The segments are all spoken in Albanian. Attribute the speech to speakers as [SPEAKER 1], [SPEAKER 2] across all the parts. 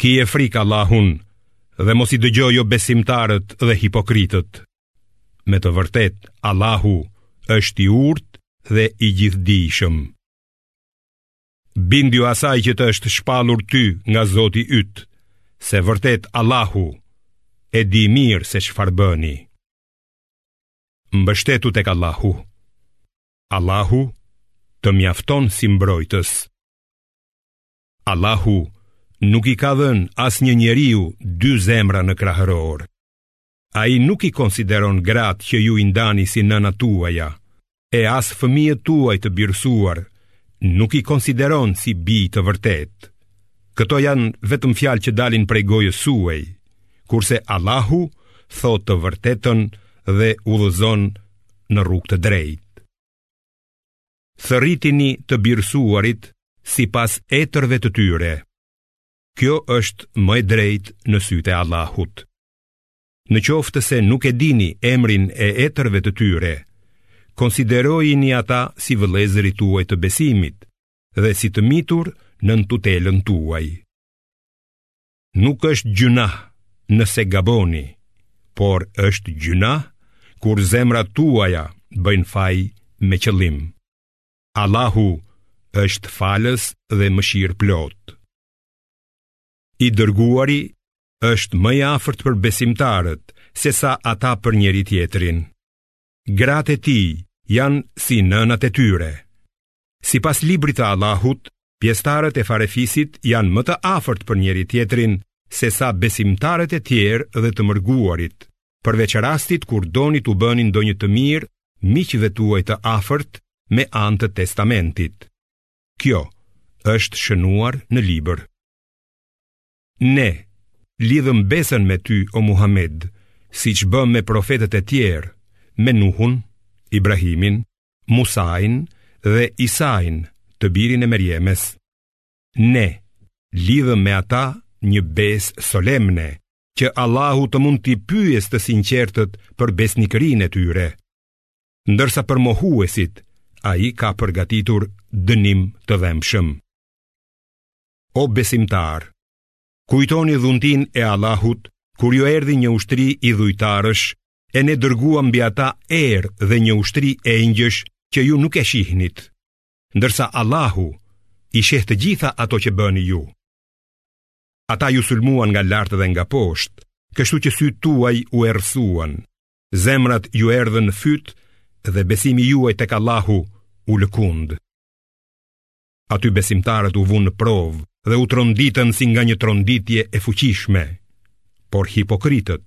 [SPEAKER 1] Kije frikë Allahun dhe mos i dëgjo jobesimtarët dhe hipokritët. Me të vërtetë, Allahu është i urtë dhe i gjithdijshëm. Bindju asaj që të është shpallur ty nga Zoti yt, se vërtet Allahu e di mirë se çfarë bëni. Mbështetu tek Allahu. Allahu të mjafton si mbrojtës. Allahu nuk i ka dhënë asnjë njeriu dy zemra në krahëror. Ai nuk i konsideron gratë që ju i ndani si nëna tuaja, e as fëmijët tuaj të birësuar, nuk i konsideron si bij të vërtetë. Këto janë vetëm fjalë që dalin prej gojës suaj, kurse Allahu thotë të vërtetën dhe udhëzon në rrugë të drejtë. Thërritini të birësuarit sipas etërve të tyre. Kjo është më e drejtë në sytë e Allahut. Në qoftë se nuk e dini emrin e etërve të tyre, konsiderojini ata si vëllezërit tuaj të besimit dhe si të mitur nën tutelën tuaj. Nuk është gjynah nëse gaboni, por është gjynah kur zemrat tuaja bëjnë faj me qëllim. Allahu është falës dhe mëshirëplotë. I dërguari është më i afërt për besimtarët sesa ata për njëri-tjetrin. Gratë e tij janë si nënat e tyre. Sipas librit të Allahut, pjesëtarët e farefisit janë më të afërt për njëri-tjetrin sesa besimtarët e tjerë dhe të mërguarit, përveç rastit kur doni t'u bëni ndonjë të mirë miqve tuaj të afërt me anë të testamentit. Kjo është shënuar në libër. Ne lidhëm besën me ty o Muhammed, siç bëmë me profetët e tjerë, me Nuhun, Ibrahimin, Musain dhe Isain, të birin e Merjemes. Ne lidhëm me ata një besë solemne, që Allahu të mund t'i pyesë të sinqertët për besnikërinë e tyre. Ndërsa për mohuesit, ai ka përgatitur dënim të dhembshëm. O besimtarë, kujtoni dhuntinë e Allahut, kur ju erdhi një ushtri idhujtarësh, e ne dërguam mbi ata erë dhe një ushtri engjëjsh që ju nuk e shihnit, ndërsa Allahu i sheh të gjitha ato që bëni ju. Ata ju sulmuan nga lart dhe nga poshtë, kështu që sytë tuaj u errësuan, zemrat ju erdhën në fyt dhe besimi juaj tek Allahu u lëkund. Aty besimtarët u vunë në provë dhe u tronditën si nga një tronditje e fuqishme. Por hipokritët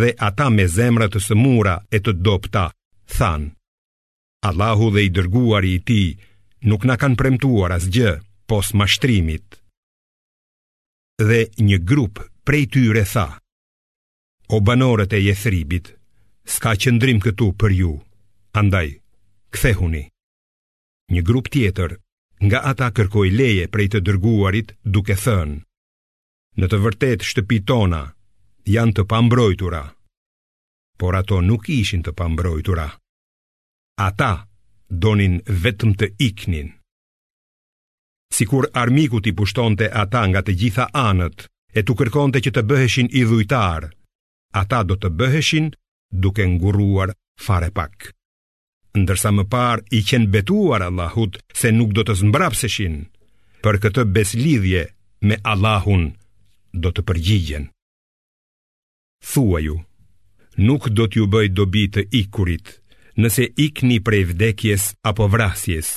[SPEAKER 1] dhe ata me zemra të sëmura e të dobëta thanë: Allahu dhe i dërguari i Tij nuk na kanë premtuar asgjë pos mashtrimit. Dhe një grup prej tyre tha: O banorët e Jethribit, s'ka qëndrim këtu për ju. Andaj, kthehuni. Një grup tjetër nga ata kërkoi leje prej të dërguarit duke thënë: Në të vërtetë shtëpitë tona janë të pambrojtura. Por ato nuk ishin të pambrojtura. Ata donin vetëm të iknin. Sikur armiku t'i pushtonte ata nga të gjitha anët e t'u kërkonte që të bëheshin idhujtarë, ata do të bëheshin duke ngurruar fare pak. ndërsa më parë i qenë betuar Allahut se nuk do të zmbrapseshin, për këtë besëlidhje me Allahun do të përgjigjen. Thuaju, nuk do t'ju bëjë dobi të ikurit, nëse ikni prej vdekjes apo vrasjes,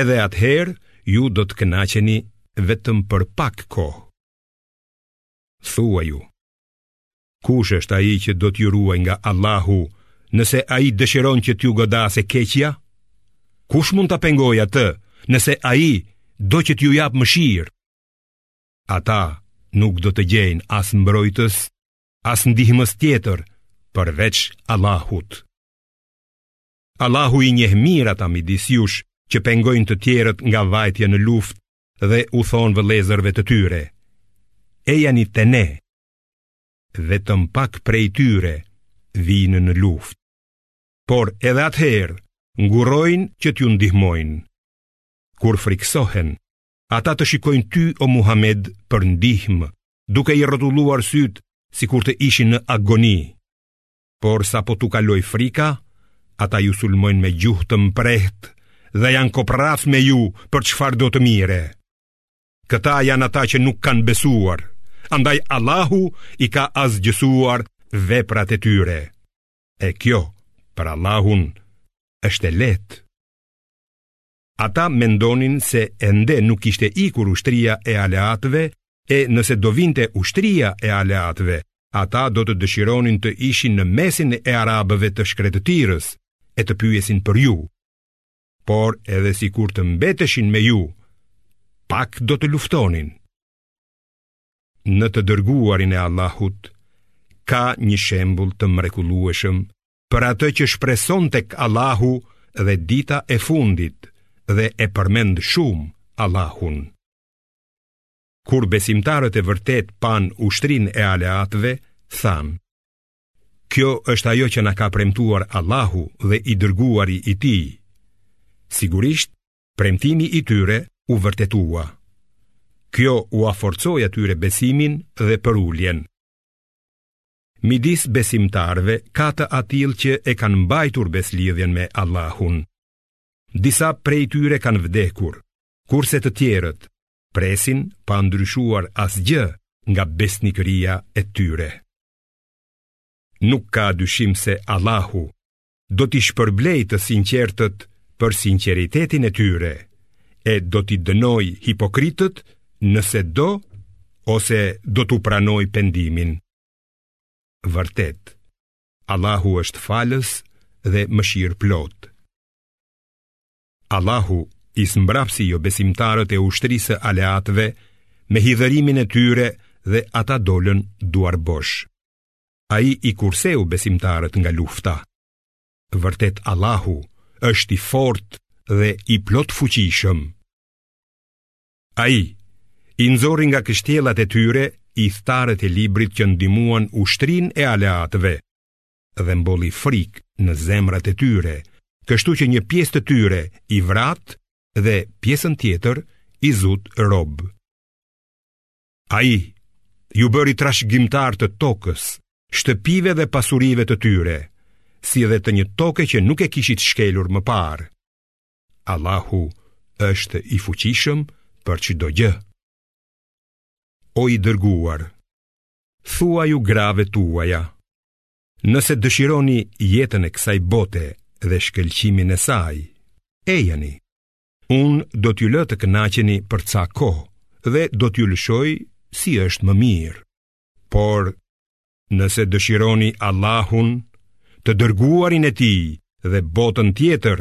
[SPEAKER 1] edhe atëherë ju do të kënaqeni vetëm për pak kohë. Thuaju, Kush është ai që do t'ju ruajë nga Allahu, nëse ai dëshiron që t'ju godasë e keqja? Kush mund ta pengojë atë, nëse ai do që t'ju japë mëshirë? Ata nuk do të gjejnë as mbrojtës, as ndihmës tjetër përveç Allahut. Allahu i njeh mirë ata midis jush që pengojnë të tjerët nga vajtja në luftë dhe u thonë vëllezërve të tyre: Ejani te ne, Vetëm pak prej tyre vijnë në luftë. Por edhe atëherë ngurrojnë që t'ju ndihmojnë. Kur frikësohen, ata të shikojnë ty o Muhammed për ndihmë, duke i rrotulluar sytë sikur të ishin në agoni. Por sapo t'u kalojë frika, ata ju sulmojnë me gjuhë të mprehtë dhe janë koprracë me ju për çfarëdo të mire. Këta janë ata që nuk kanë besuar, andaj Allahu i ka asgjësuar veprat e tyre. E kjo, për Allahun, është e lehtë. Ata mendonin se ende nuk kishte ikur ushtria e aleatëve e nëse do vinte ushtria e aleatëve, ata do të dëshironin të ishin në mesin e arabëve të shkretëtirës e të pyesin për ju. por edhe sikur të mbeteshin me ju, pak do të luftonin. Në të dërguarin e Allahut, ka një shembul të mrekullueshëm për atë që shpreson tek Allahu dhe dita e fundit dhe e përmend shumë Allahun. Kur besimtarët e vërtetë panë ushtrinë e aleatëve, thanë, Kjo është ajo që na ka premtuar Allahu dhe i dërguari i tij. Sigurisht, premtimi i tyre u vërtetua. Kjo ua forcoi atyre besimin dhe përuljen. Midis besimtarëve ka të atillë që e kanë mbajtur besëlidhjen me Allahun. Disa prej tyre kanë vdekur, kurse të tjerët presin pa ndryshuar asgjë nga besnikëria e tyre. Nuk ka dyshim se Allahu do t'i shpërblejë të sinqertët për sinqeritetin e tyre e do t'i dënojë hipokritët nëse do ose do t'u pranojë pendimin. Vërtet, Allahu është falës dhe mëshirëplotë. Allahu i zmbrapsi jobesimtarët e ushtrisë së aleatëve me hidhërimin e tyre dhe ata dolën duarbosh. Ai i kurseu besimtarët nga lufta. Vërtet Allahu është i fortë dhe i plotfuqishëm. Ai i nxori nga kështjellat e tyre, ithtarët e librit që ndihmuan ushtrinë e aleatëve, dhe mbolli frikë në zemrat e tyre, kështu që një pjesë të tyre i vratë dhe pjesën tjetër i zutë robër. Ai ju bëri trashëgimtarë të tokës, shtëpive dhe pasurive të tyre, si dhe të një toke që nuk e kishit shkelur më parë. Allahu është i fuqishëm për çdo gjë. O i dërguar, Thuaju grave tuaja, nëse dëshironi jetën e kësaj bote dhe shkëlqimin e saj, ejani. Unë do t'ju lë të kënaqeni për ca kohë dhe do t'ju lëshoj si është më mirë. Por, nëse dëshironi Allahun, të dërguarin e tij dhe botën tjetër,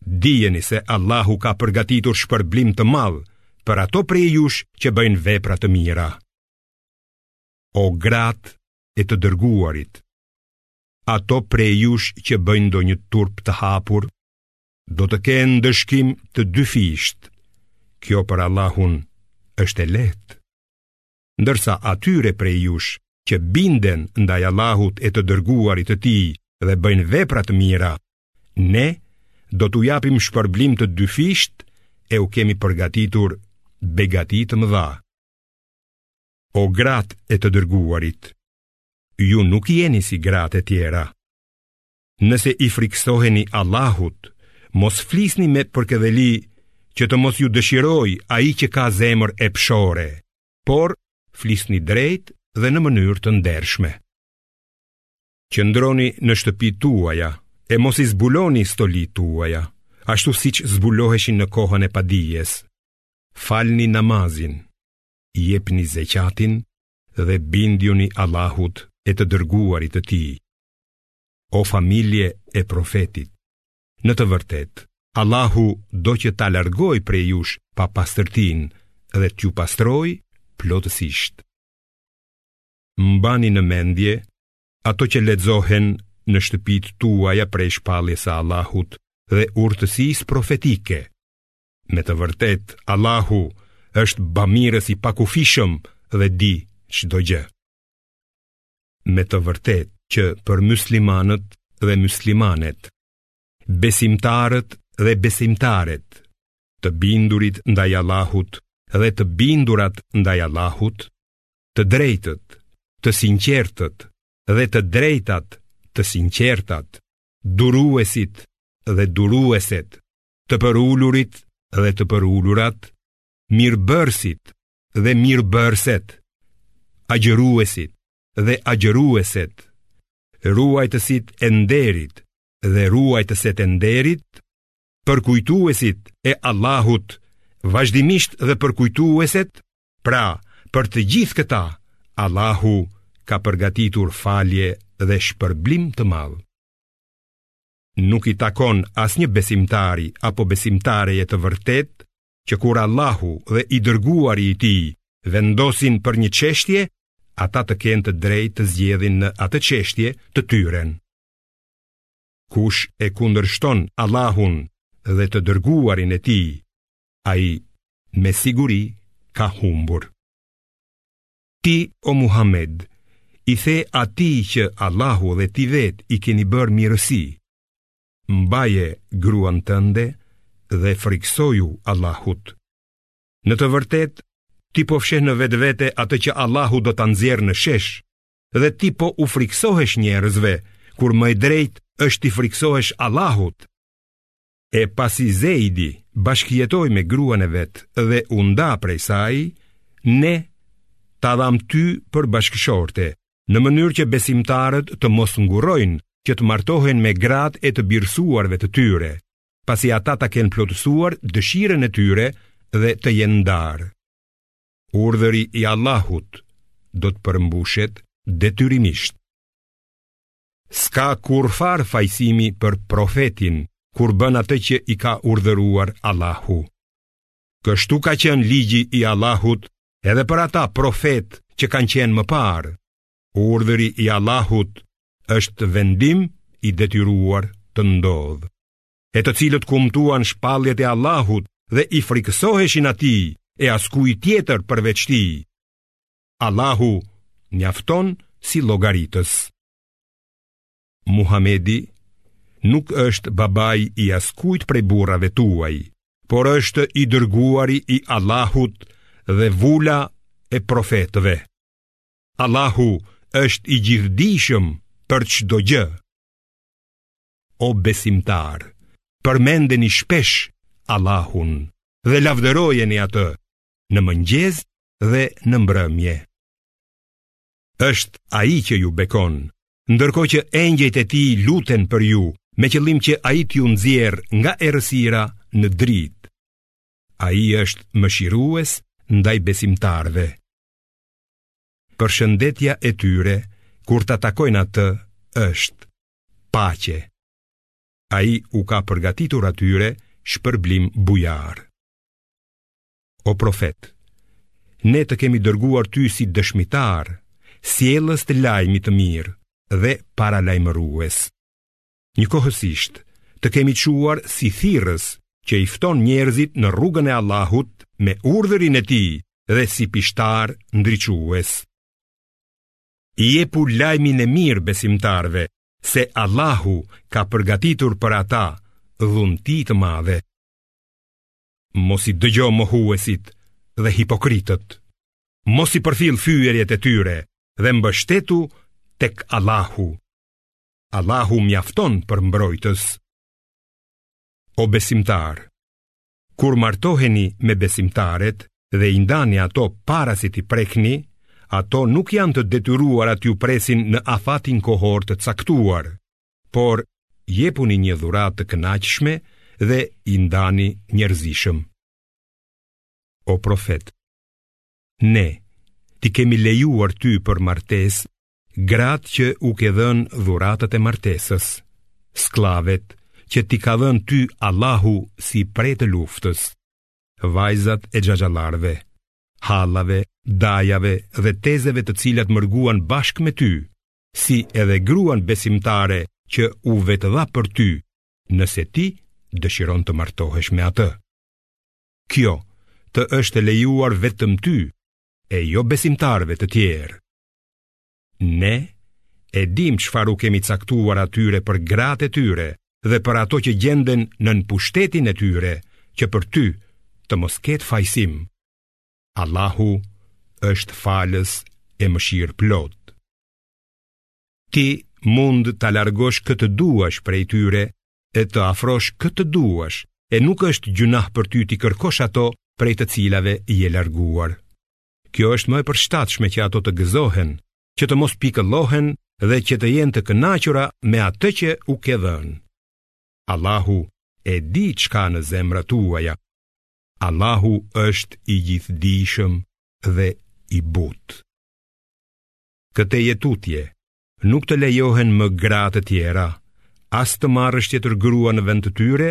[SPEAKER 1] dijeni se Allahu ka përgatitur shpërblim të madh për ato prej jush që bëjnë vepra të mira. O gratë e të dërguarit, ato prej jush që bëjnë ndonjë turp të hapur, do të kenë ndëshkim të dyfishtë, kjo për Allahun është e lehtë. Ndërsa atyre prej jush që binden ndaj Allahut e të dërguarit të tij dhe bëjnë vepra të mira, ne do t'u japim shpërblim të dyfishtë e u kemi përgatitur begati të mëdha. O gratë e të dërguarit, ju nuk jeni si gratë e tjera. Nëse i frikësoheni Allahut, mos flisni me përkëdheli që të mos ju dëshirojë ai që ka zemër epshore, por flisni drejt dhe në mënyrë të ndershme. Qëndroni në shtëpitë tuaja e mos i zbuloni stolitë tuaja, ashtu siç zbuloheshin në kohën e padijes, falni namazin, jepni zeqatin dhe bindjuni Allahut e të dërguarit të tij. O familje e profetit, në të vërtetë, Allahu do që ta largojë prej jush papastërtinë dhe t'ju pastrojë plotësisht. Mbani në mendje ato që lexohen në shtëpitë tuaja prej shpalljes së Allahut dhe urtësisë profetike, Me të vërtetë, Allahu është bamirës i pakufishëm dhe di çdo gjë. Me të vërtetë që për muslimanët dhe muslimanet, besimtarët dhe besimtaret, të bindurit ndaj Allahut dhe të bindurat ndaj Allahut, të drejtët, të sinqertët dhe të drejtat, të sinqertat, duruesit dhe durueset, të përulurit dhe të përulurat, mirëbërësit dhe mirëbërëset, agjëruesit dhe agjërueset, ruajtësit e nderit dhe ruajtëset e nderit, përkujtuesit e Allahut, vazhdimisht dhe përkujtueset, pra për të gjithë këta, Allahu ka përgatitur falje dhe shpërblim të madh. Nuk i takon asnjë besimtari apo besimtareje të vërtetë që kur Allahu dhe i dërguari i tij vendosin për një çështje, ata të kenë të drejtë të zgjedhin në atë çështje të tyren. Kush e kundërshton Allahun dhe të dërguarin e tij, ai me siguri ka humbur. Ti, o Muhamed, i the atij që Allahu dhe ti vetë i keni bërë mirësi, mbaje gruan tënde dhe frikësoju Allahut. Në të vërtetë, ti po fsheh në vetvete atë që Allahu do ta nxjerrë në shesh, dhe ti po u frikësohesh njerëzve, kur më e drejtë është t'i frikësohesh Allahut. E pasi Zejdi bashkëjetoi me gruan e vet dhe u nda prej saj, ne ta dhamë ty për bashkëshorte, në mënyrë që besimtarët të mos ngurrojnë që të martohen me gratë e të birësuarve të tyre, pasi ata ta kenë plotësuar dëshirën e tyre dhe të jenë ndarë. Urdhëri i Allahut do të përmbushet detyrimisht. S'ka kurrfarë fajësimi për profetin kur bën atë që i ka urdhëruar Allahu. Kështu ka qenë ligji i Allahut edhe për ata profetë që kanë qenë më parë. Urdhëri i Allahut është vendim i detyruar të ndodhë. E të cilët kumtuan shpalljet e Allahut dhe i frikësoheshin atij e askujt tjetër përveç tij. Allahu mjafton si llogaritës. Muhamedi nuk është babai i askujt prej burrave tuaj, por është i dërguari i Allahut dhe vula e profetëve. Allahu është i gjithdijshëm për çdo gjë. O besimtarë, përmendeni shpesh Allahun dhe lavdërojeni atë në mëngjes dhe në mbrëmje. Është ai që ju bekon, ndërkohë që engjëjt e tij luten për ju, me qëllim që ai t'ju nxjerrë nga errësira në dritë. Ai është mëshirues ndaj besimtarëve. Përshëndetja e tyre kur ta takojnë atë është paqe. Ai u ka përgatitur atyre shpërblim bujar. O profet, ne të kemi dërguar ty si dëshmitar, sjellës të lajmit të mirë dhe paralajmërues. Njëkohësisht, të kemi çuar si thirrës që i fton njerëzit në rrugën e Allahut me urdhërin e tij dhe si pishtar ndriçues. Jepu lajmin e mirë besimtarëve se Allahu ka përgatitur për ata dhunti të madhe. Mos i dëgjo mohuesit dhe hipokritët. Mos i përfill fyerjet e tyre dhe mbështetu tek Allahu. Allahu mjafton për mbrojtës. O besimtarë, kur martoheni me besimtaret dhe i ndani ato para se t'i prekni, ato nuk janë të detyruar t'ju presin në afatin kohor të caktuar. por jepuni një dhuratë të kënaqshme dhe i ndani njerëzishëm. O profet, ne t'i kemi lejuar ty për martesë gratë që u ke dhënë dhuratat e martesës, skllavet që t'i ka dhënë ty Allahu si pre të luftës, vajzat e xhaxhallarëve, hallave, dajave dhe tezeve të cilat mërguan bashkë me ty, si edhe gruan besimtare që u vetëdha për ty, nëse ti dëshiron të martohesh me atë. Kjo të është lejuar vetëm ty, e jo besimtarëve të tjerë. Ne e dimë çfarë u kemi caktuar atyre për gratë e tyre dhe për ato që gjenden nën pushtetin e tyre, që për ty të mos ketë fajësim. Allahu është falës e mëshirëplotë. Ti mund të largosh kë të duash prej tyre e të afrosh kë të duash e nuk është gjynah për ty t'i kërkosh ato prej të cilave je larguar. Kjo është më e përshtatshme që ato të gëzohen, që të mos pikëllohen dhe që të jenë të kënaqura me atë që u ke dhënë. Allahu e di ç'ka në zemrat tuaja. Allahu është i gjithdijshëm dhe i butë. Këtej e tutje, nuk të lejohen më gra të tjera, as të marrësh tjetër grua në vend të tyre,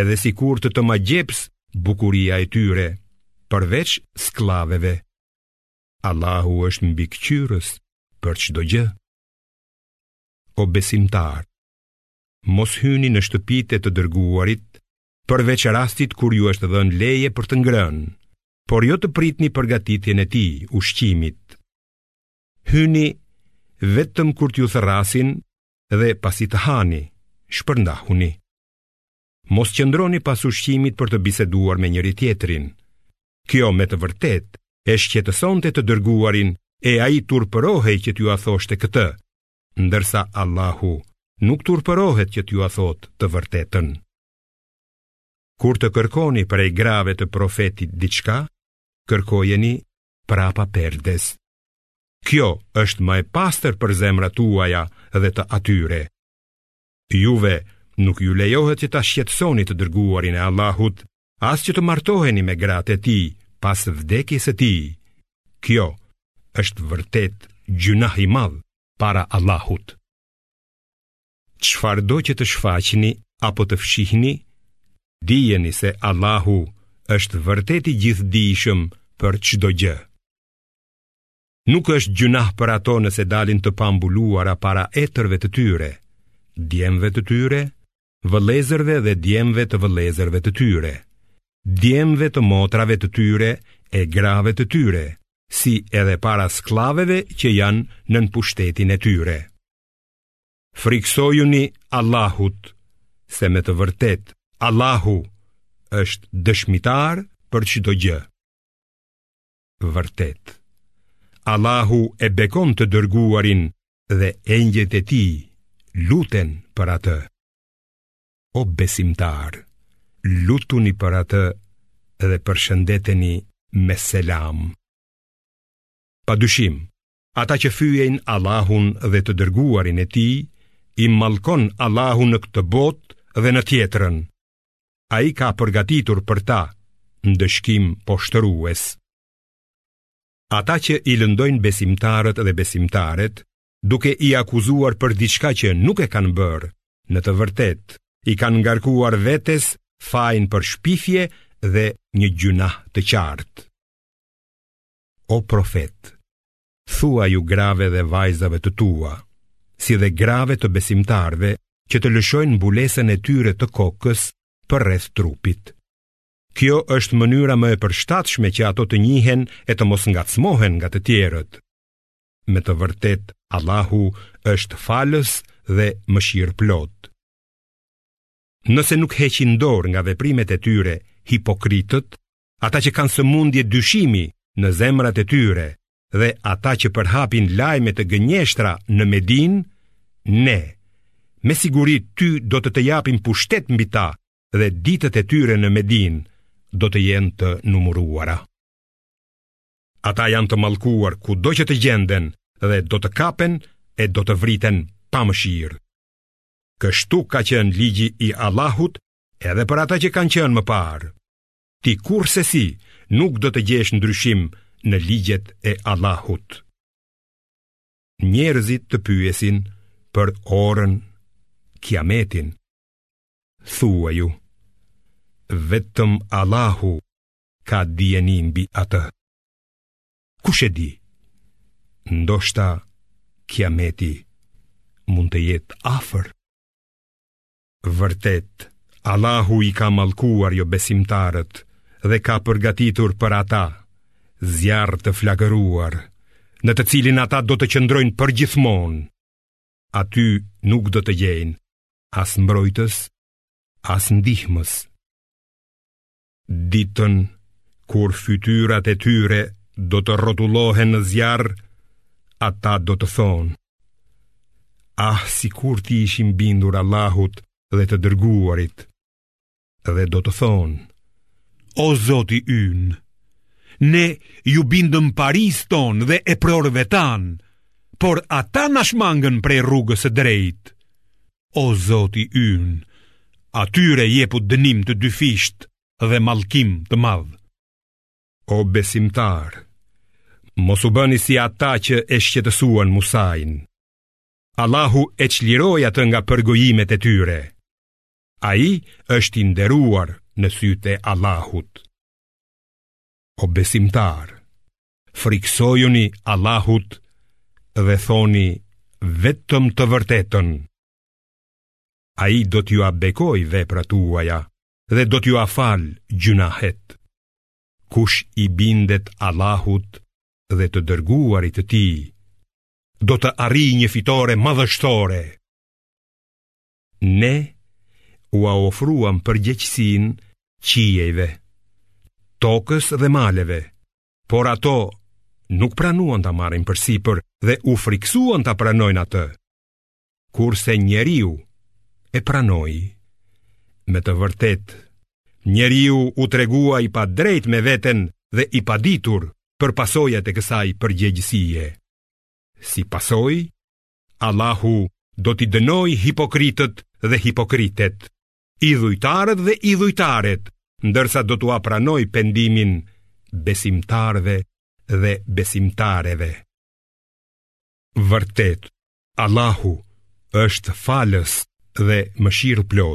[SPEAKER 1] edhe sikur të të magjepsë bukuria e tyre, përveç skllaveve. Allahu është mbikëqyrës për çdo gjë. O besimtarë, mos hyni në shtëpitë e të dërguarit, përveç rastit kur ju është dhënë leje për të ngrënë, por jo të pritni përgatitjen e tij, ushqimit. Hyni vetëm kur t'ju thërrasin dhe pasi të hani, shpërndahuni. Mos qëndroni pas ushqimit për të biseduar me njëri-tjetrin. Kjo me të vërtetë e shqetësonte të dërguarin e ai turpërohej që t'jua thoshte këtë, ndërsa Allahu nuk turpërohet që t'jua thotë të vërtetën. Kur të kërkoni prej grave të profetit diçka, kërkojeni prapa perdes. Kjo është më e pastër për zemrat tuaja dhe të atyre. Juve nuk ju lejohet që ta shqetësoni të dërguarin e Allahut as që të martoheni me gratë e tij pas vdekjes së tij. Kjo është vërtet gjynah i madh para Allahut. Çfarëdo që të shfaqni apo të fshihni, dijeni se Allahu është vërtet i gjithdijshëm për çdo gjë. Nuk është gjynah për ato nëse dalin të pambuluara para etërve të tyre, djemve të tyre, vëllezërve dhe djemve të vëllezërve të tyre, djemve të motrave të tyre e grave të tyre, si edhe para skllaveve që janë nën pushtetin e tyre. Frikësojuni Allahut, se me të vërtetë, Allahu është dëshmitar për çdo gjë. vërtet. Allahu e bekon të dërguarin dhe engjëjt e tij luten për atë. O besimtarë, lutuni për atë dhe përshëndeteni me selam. Pa dyshim, ata që fyejnë Allahun dhe të dërguarin e tij, i mallkon Allahu në këtë botë dhe në tjetrën, Ai ka përgatitur për ta ndëshkim poshtërues. Ata që i lëndojnë besimtarët dhe besimtaret, duke i akuzuar për diçka që nuk e kanë bërë, në të vërtetë, i kanë ngarkuar vetes fajin për shpifje dhe një gjynah të qartë. O profet, Thuaju grave dhe vajzave të tua, si dhe grave të besimtarëve që të lëshojnë mbulesën e tyre të kokës përreth trupit. Kjo është mënyra më e përshtatshme që ato të njihen e të mos ngacmohen nga të tjerët. Me të vërtetë, Allahu është falës dhe mëshirëplotë. Nëse nuk heqin dorë nga veprimet e tyre hipokritët, ata që kanë sëmundje dyshimi në zemrat e tyre dhe ata që përhapin lajme të gënjeshtra në Medinë, ne me siguri ty do të të japim pushtet mbi ta dhe ditët e tyre në Medinë do të jenë të numëruara. Ata janë të mallkuar kudo që të gjenden dhe do të kapen e do të vriten pa mëshirë. Kështu ka qenë ligji i Allahut edhe për ata që kanë qenë më parë. ti kurrsesi nuk do të gjesh ndryshim në ligjet e Allahut. Njerëzit të pyesin për orën kiametin. Thuaju, vetëm Allahu ka dijeni mbi atë. Kush e di, ndoshta kiameti mund të jetë afër. Vërtet, Allahu i ka mallkuar jobesimtarët dhe ka përgatitur për ata zjarr të flakëruar, në të cilin ata do të qëndrojnë përgjithmonë. Aty nuk do të gjejnë as mbrojtës, as ndihmës. Ditën kur fytyrat e tyre do të rrotullohen në zjarr, ata do të thonë: Ah, sikur t'i ishim bindur Allahut dhe të dërguarit. Dhe do të thonë:
[SPEAKER 2] O Zoti ynë, ne iu bindëm parisë sonë dhe eprorëve tanë, por ata na shmangën prej rrugës së drejtë. O Zoti ynë, atyre jepu dënim të dyfishtë dhe mallkim të madh.
[SPEAKER 1] O besimtarë, mos u bëni si ata që e shqetësuan Musain. Allahu e çliroi atë nga përgojimet e tyre. Ai është i nderuar në sytë e Allahut. O besimtarë, Frikësojuni Allahut dhe thoni vetëm të vërtetën. Ai do t'jua bekojë veprat tuaja dhe do t'jua falë gjynahet. Kush i bindet Allahut dhe të dërguarit të tij, do të arrijë një fitore madhështore. Ne ua ofruam përgjegjësinë qiejve, tokës dhe maleve, por ato nuk pranuan ta marrin përsipër dhe u frikësuan ta pranojnë atë. Kurse njeriu e pranoi. Me të vërtetë, njeriu u tregua i padrejtë me veten dhe i paditur për pasojat e kësaj përgjegjësie. Si pasojë, Allahu do t'i dënojë hipokritët dhe hipokritet, idhujtarët dhe idhujtaret, ndërsa do t'ua pranojë pendimin besimtarëve dhe besimtareve. Vërtet, Allahu është falës dhe mëshirëplotë.